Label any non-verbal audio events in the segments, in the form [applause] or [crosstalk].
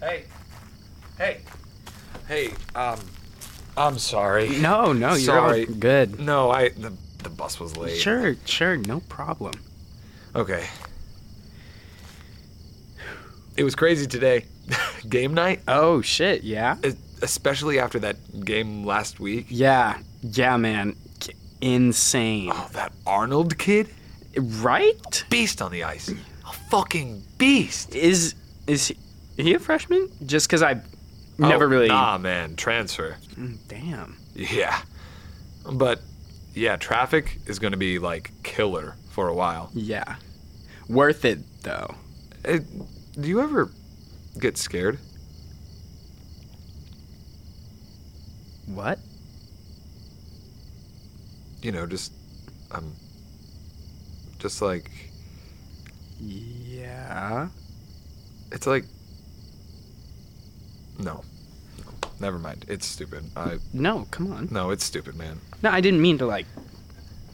Hey. Hey. Hey, um, I'm sorry. No, no, you're Sorry. all good. No, I the the bus was late. Sure, sure, no problem. Okay. It was crazy today. [laughs] game night, Oh shit, yeah, especially after that game last week. yeah, yeah, man, insane, Oh, that Arnold kid, right? beast on the ice. A fucking beast. Is is he, a freshman? Just because I never Oh, really. Nah, man, transfer. Mm, Damn. Yeah. But yeah, traffic is going to be like killer for a while. Yeah, worth it though. Eh, do you ever get scared? What? You know, just I'm um just like Yeah. it's like no. Never mind. It's stupid. I No, come on. no, it's stupid, man. No, I didn't mean to like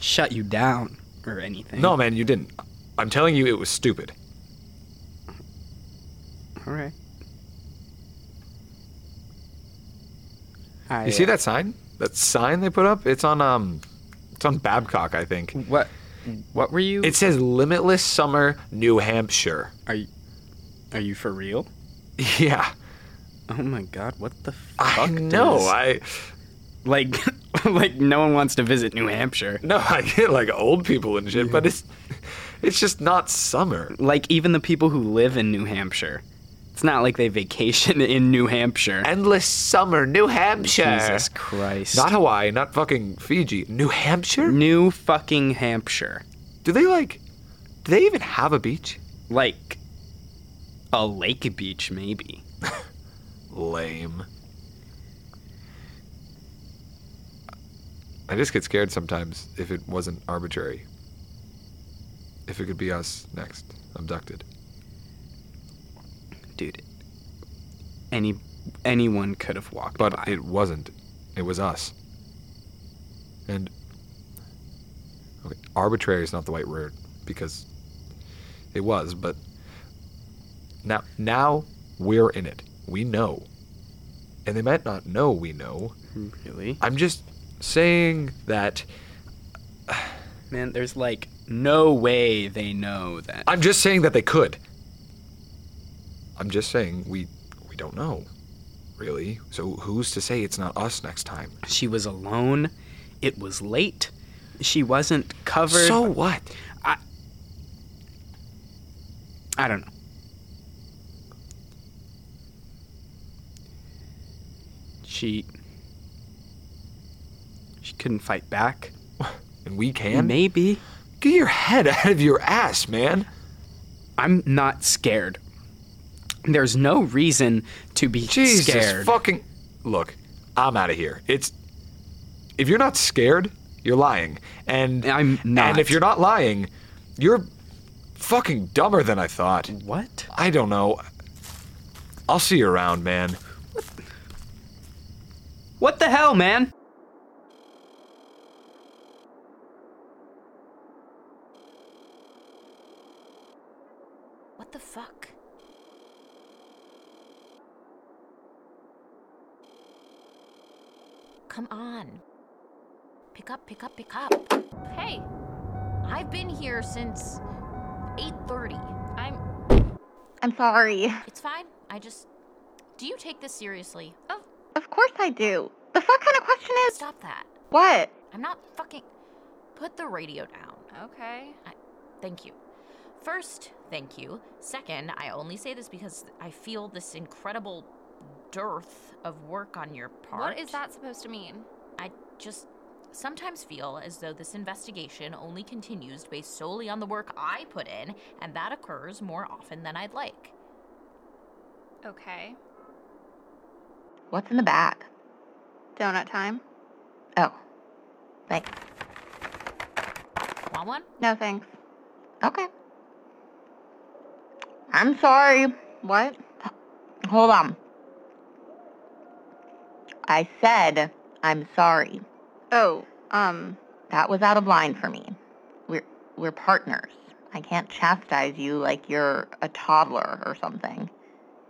shut you down or anything. No, man, you didn't. I'm telling you it was stupid. All right. I, You see uh, that sign? That sign they put up? It's on um it's on Babcock, I think. What? What were you? It says Limitless Summer, New Hampshire. Are you? Are you for real? [laughs] Yeah. Oh my god! What the fuck? I know. does- I like, [laughs] like no one wants to visit New Hampshire. no, I get like old people and shit, but it's it's just not summer. Like even the people who live in New Hampshire. It's not like they vacation [laughs] in New Hampshire. Endless summer, New Hampshire. Jesus Christ. Not Hawaii, not fucking Fiji. New Hampshire? New fucking Hampshire. Do they like do they even have a beach? Like a lake beach, maybe. Lame. I just get scared sometimes if it wasn't arbitrary. If it could be us next, abducted. Dude. Any anyone could have walked But by. it wasn't. It was us. And okay, arbitrary is not the right word because it was, but now now we're in it. We know. And they might not know we know. really? I'm just saying that Man, there's like no way they know that. I'm just saying that they could. I'm just saying we we don't know. Really? So who's to say it's not us next time? She was alone. It was late. She wasn't covered. So what? I I don't know. She she couldn't fight back. [laughs] And we can? Maybe. Get your head out of your ass, man. I'm not scared. There's no reason to be Jesus scared. fucking. Look, I'm out of here. It's. If you're not scared, you're lying. And I'm not. And if you're not lying, you're fucking dumber than I thought. what? I don't know. I'll see you around, man. What the hell, man? What the fuck? Come on. Pick up, pick up, pick up. Hey, I've been here since 8:30. I'm I'm sorry. It's fine. I just Do you take this seriously? Of course I do. The fuck kind of question is stop that. what? I'm not fucking Put the radio down. Okay. Thank you. First, thank you. Second, I only say this because I feel this incredible dearth of work on your part. What is that supposed to mean? I just sometimes feel as though this investigation only continues based solely on the work I put in, and that occurs more often than I'd like. Okay. What's in the bag? Donut time? Oh. Thanks. Want one? No thanks. Okay. I'm sorry. What? Hold on. I said I'm sorry. Oh, um, That was out of line for me. We're we're partners. I can't chastise you like you're a toddler or something.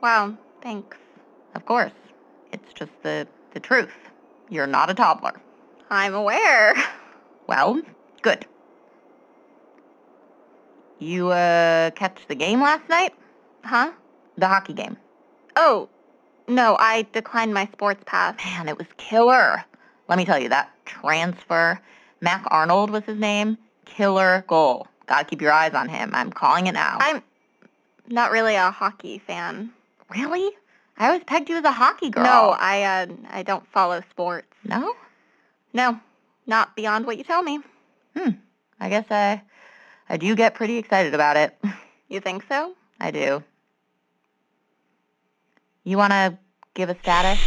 wow. Thanks. Of course. It's just the, the truth. You're not a toddler. I'm aware. Well, good. You, uh, catch the game last night? Huh? The hockey game. Oh, no, I declined my sports pass. Man, it was killer. Let me tell you, that transfer, Mac Arnold was his name, killer goal. Gotta keep your eyes on him. I'm calling it now. I'm not really a hockey fan. Really? I always pegged you as a hockey girl. No, I uh, I don't follow sports. No? No, not beyond what you tell me. Hmm. I guess I, I do get pretty excited about it. [laughs] You think so? I do. You want to give a status?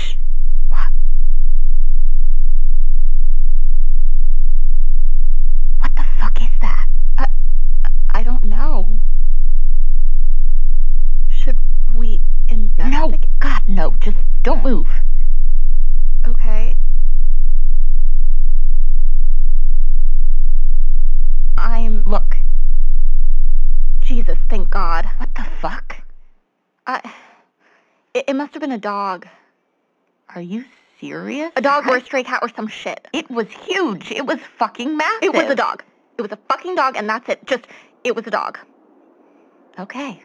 Move. Okay. I'm Look. Jesus, thank God. What the fuck? I it, it must have been a dog. Are you serious? A dog or a stray cat or some shit. It was huge. It was fucking massive. It was a dog. It was a fucking dog and that's it. Just it was a dog. Okay,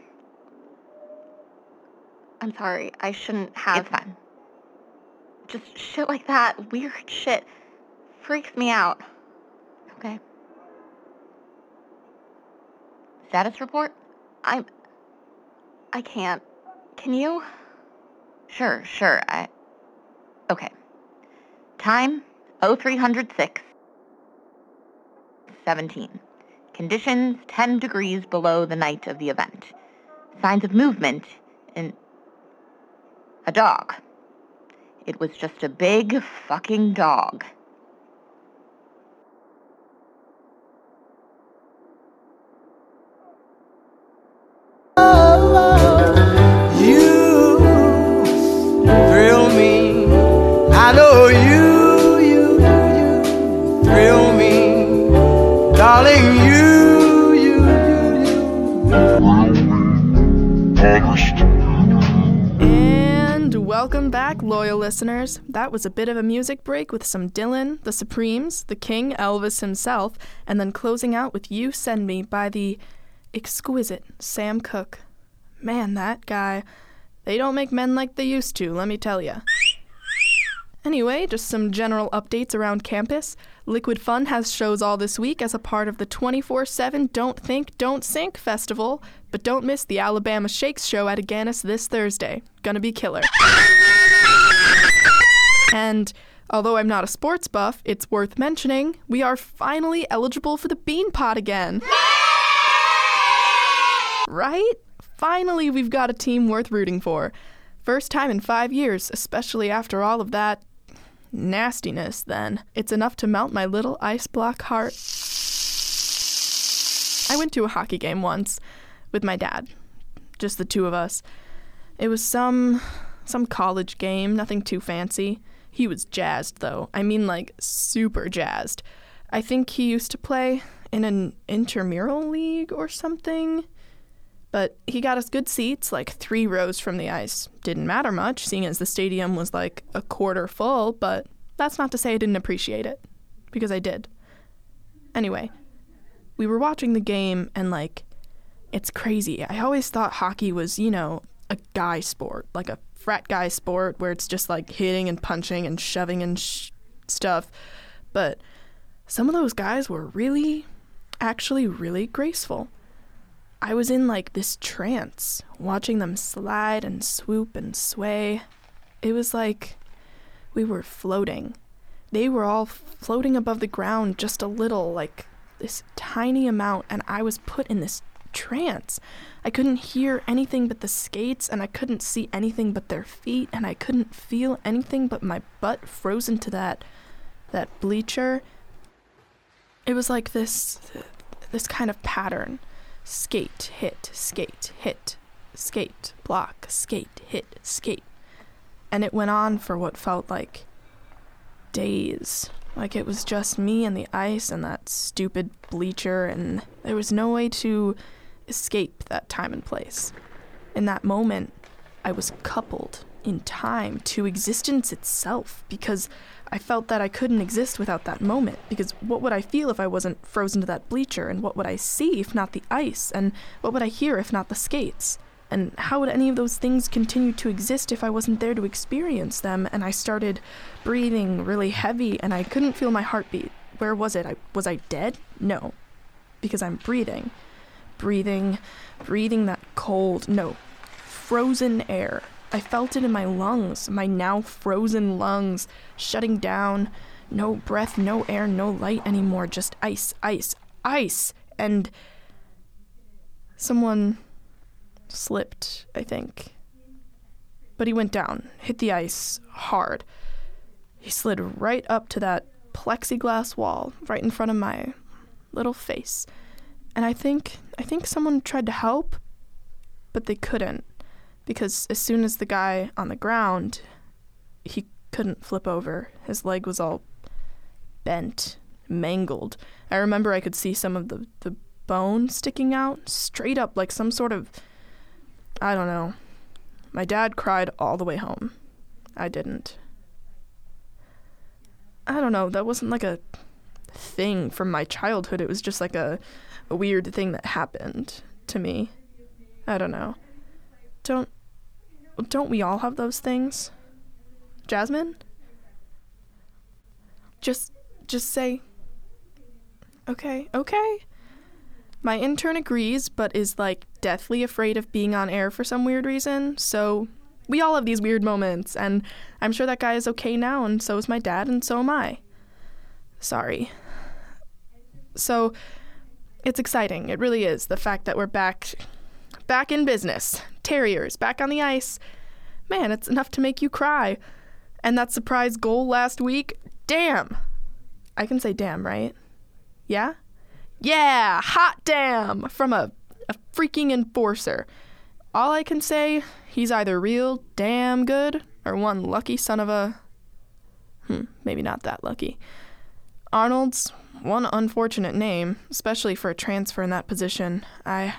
I'm sorry. I shouldn't have it's fine. Just shit like that. Weird shit freaks me out. Okay. Status report? I'm I can't. Can you? Sure, sure. I. Okay. Time 0306 17. Conditions 10 degrees below the night of the event. Signs of movement in a dog. It was just a big fucking dog. You thrill me. I know you, you, you thrill me. Darling, you, you, you, you. And welcome back, loyal listeners. That was a bit of a music break with some Dylan, the Supremes, the King, Elvis himself, and then closing out with You Send Me by the exquisite Sam Cooke. Man, that guy. They don't make men like they used to, let me tell ya. Anyway, just some general updates around campus. Liquid Fun has shows all this week as a part of the 24 7 Don't Think, Don't Sink festival, but don't miss the Alabama Shakes show at Agganis this Thursday. Gonna be killer. And although I'm not a sports buff, it's worth mentioning we are finally eligible for the Bean Pot again. Right? Finally, we've got a team worth rooting for. First time in five years, especially after all of that nastiness, then. It's enough to melt my little ice block heart. I went to a hockey game once with my dad, just the two of us. It was some some college game, nothing too fancy. He was jazzed though. I mean like super jazzed. I think he used to play in an intramural league or something. But he got us good seats, like three rows from the ice. Didn't matter much, seeing as the stadium was like a quarter full, but that's not to say I didn't appreciate it, because I did. Anyway, we were watching the game, and like, it's crazy. I always thought hockey was, you know, a guy sport, like a frat guy sport where it's just like hitting and punching and shoving and sh- stuff. But some of those guys were really, actually, really graceful. I was in like this trance, watching them slide and swoop and sway. It was like we were floating. They were all floating above the ground just a little, like this tiny amount, and I was put in this trance. I couldn't hear anything but the skates, and I couldn't see anything but their feet, and I couldn't feel anything but my butt frozen to that that bleacher. It was like this this kind of pattern skate, hit, skate, hit, skate, block, skate, hit, skate. And it went on for what felt like days. Like it was just me and the ice and that stupid bleacher, and there was no way to escape that time and place. In that moment, I was coupled in time to existence itself because I felt that I couldn't exist without that moment. Because what would I feel if I wasn't frozen to that bleacher? And what would I see if not the ice? And what would I hear if not the skates? And how would any of those things continue to exist if I wasn't there to experience them? And I started breathing really heavy and I couldn't feel my heartbeat. Where was it? I, was I dead? No, because I'm breathing. Breathing, breathing that cold, no, frozen air. I felt it in my lungs, my now frozen lungs, shutting down. No breath, no air, no light anymore, just ice, ice, ice. And someone slipped, I think. But he went down, hit the ice hard. He slid right up to that plexiglass wall right in front of my little face. And I think I think someone tried to help, but they couldn't because as soon as the guy on the ground, he couldn't flip over. His leg was all bent, mangled. I remember I could see some of the the bone sticking out straight up like some sort of I don't know. My dad cried all the way home. I didn't. I don't know, that wasn't like a thing from my childhood. It was just like a, weird thing that happened to me. I don't know. Don't don't we all have those things? Jasmine? Just just say Okay, okay. My intern agrees, but is like deathly afraid of being on air for some weird reason. So we all have these weird moments, and I'm sure that guy is okay now, and so is my dad, and so am I. Sorry. So it's exciting. It really is. The fact that we're back back in business. Terriers back on the ice. Man, it's enough to make you cry. And that surprise goal last week, damn. I can say damn, right? Yeah? Yeah, hot damn from a, a freaking enforcer. All I can say, he's either real damn good or one lucky son of a. Hmm, maybe not that lucky. Arnold's one unfortunate name, especially for a transfer in that position. I.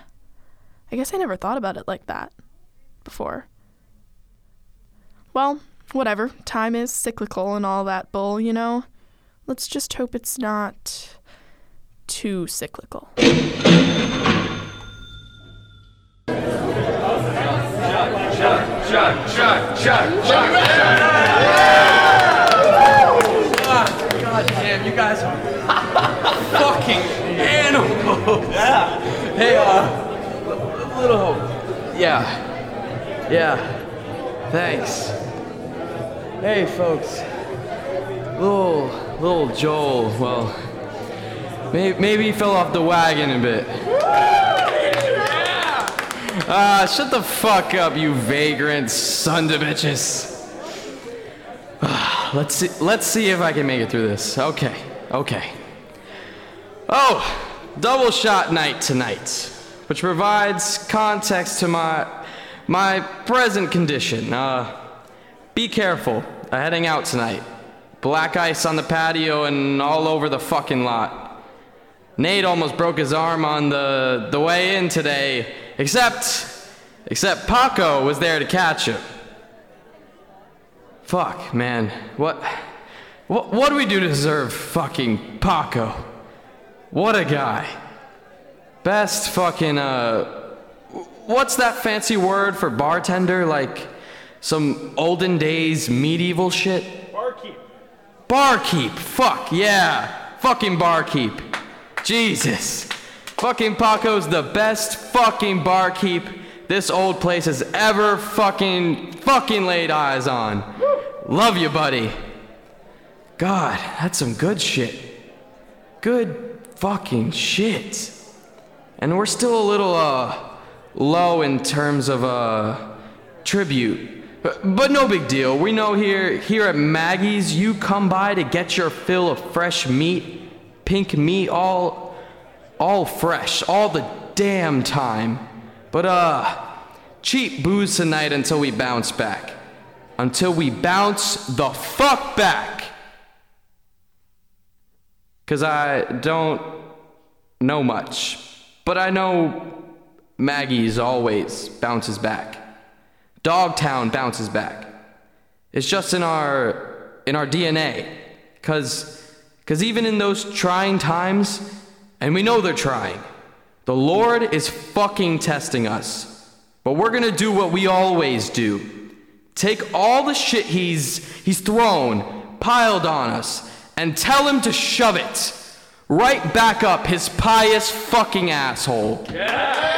I guess I never thought about it like that before. Well, whatever. Time is cyclical and all that bull, you know? Let's just hope it's not too cyclical. God damn, you guys are fucking animals. Yeah. Hey, uh, little hope. Yeah. Yeah. Thanks. Hey, folks. Little, little Joel. Well, maybe, maybe he fell off the wagon a bit. Ah, shut the fuck up, you vagrant son of bitches. Let's see, let's see if I can make it through this. Okay, okay. Oh, double shot night tonight, which provides context to my my present condition. Uh, be careful, uh, heading out tonight. Black ice on the patio and all over the fucking lot. Nate almost broke his arm on the the way in today, except except Paco was there to catch him. Fuck, man. What, what, what do we do to deserve fucking Paco? What a guy. Best fucking, uh, what's that fancy word for bartender? Like some olden days medieval shit? Barkeep. Barkeep. Fuck, yeah. Fucking barkeep. Jesus. Fucking Paco's the best fucking barkeep this old place has ever fucking, fucking laid eyes on. Love you, buddy. God, that's some good shit. Good fucking shit. And we're still a little, uh, low in terms of, uh, tribute. But, but no big deal. We know here, here at Maggie's, you come by to get your fill of fresh meat, pink meat, all, all fresh, all the damn time. But, uh, cheap booze tonight until we bounce back. Until we bounce the fuck back. Cause I don't know much. But I know Maggie's always bounces back. Dogtown bounces back. It's just in our in our DNA. Cause cause even in those trying times, and we know they're trying, the Lord is fucking testing us. But we're gonna do what we always do. Take all the shit he's he's thrown, piled on us, and tell him to shove it right back up his pious fucking asshole. Yeah.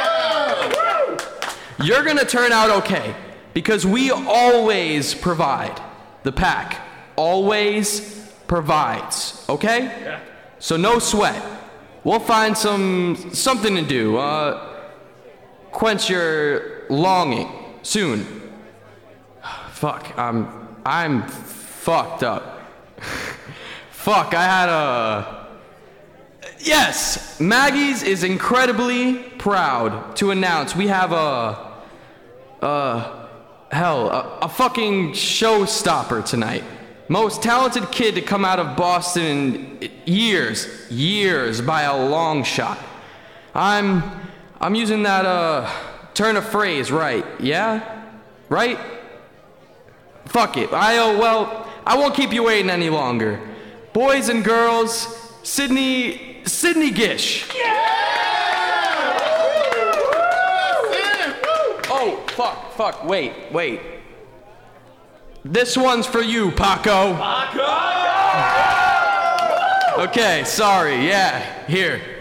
You're gonna turn out okay because we always provide. The pack always provides, okay? Yeah. So no sweat. We'll find some something to do. Uh, quench your longing soon. [sighs] Fuck, I'm I'm fucked up. Fuck, I had a Yes, Maggie's is incredibly proud to announce we have a uh hell, a, a fucking showstopper tonight. Most talented kid to come out of Boston in years, years by a long shot. I'm I'm using that uh turn of phrase right, yeah? Right? Fuck it. I oh well, I won't keep you waiting any longer. Boys and girls, Sidney Sidney Gish. Yeah! Oh, fuck, fuck, wait, wait. This one's for you, Paco. Paco! Okay, sorry, yeah, here.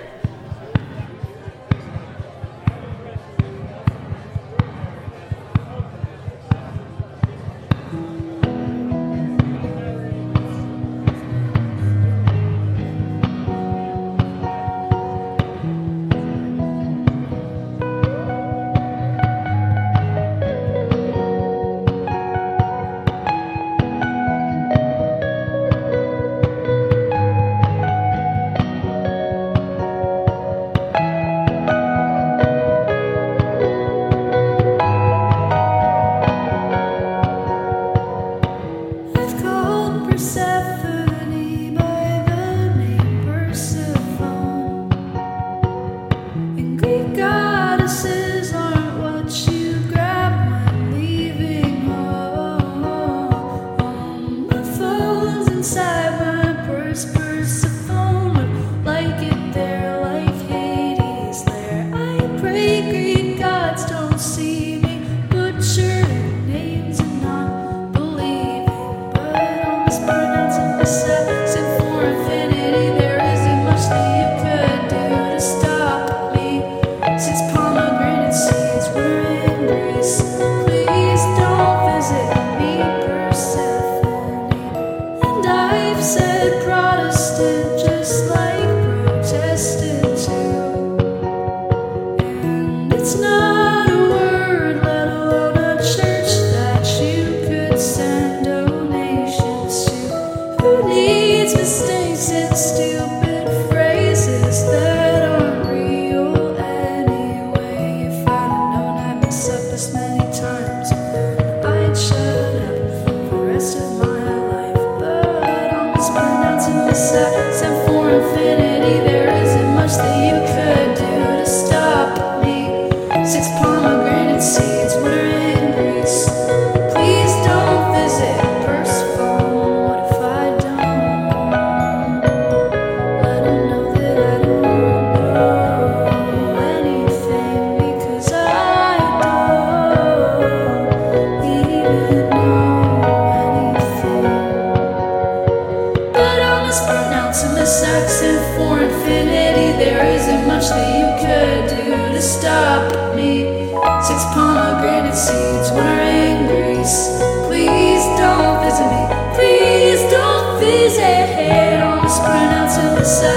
Don't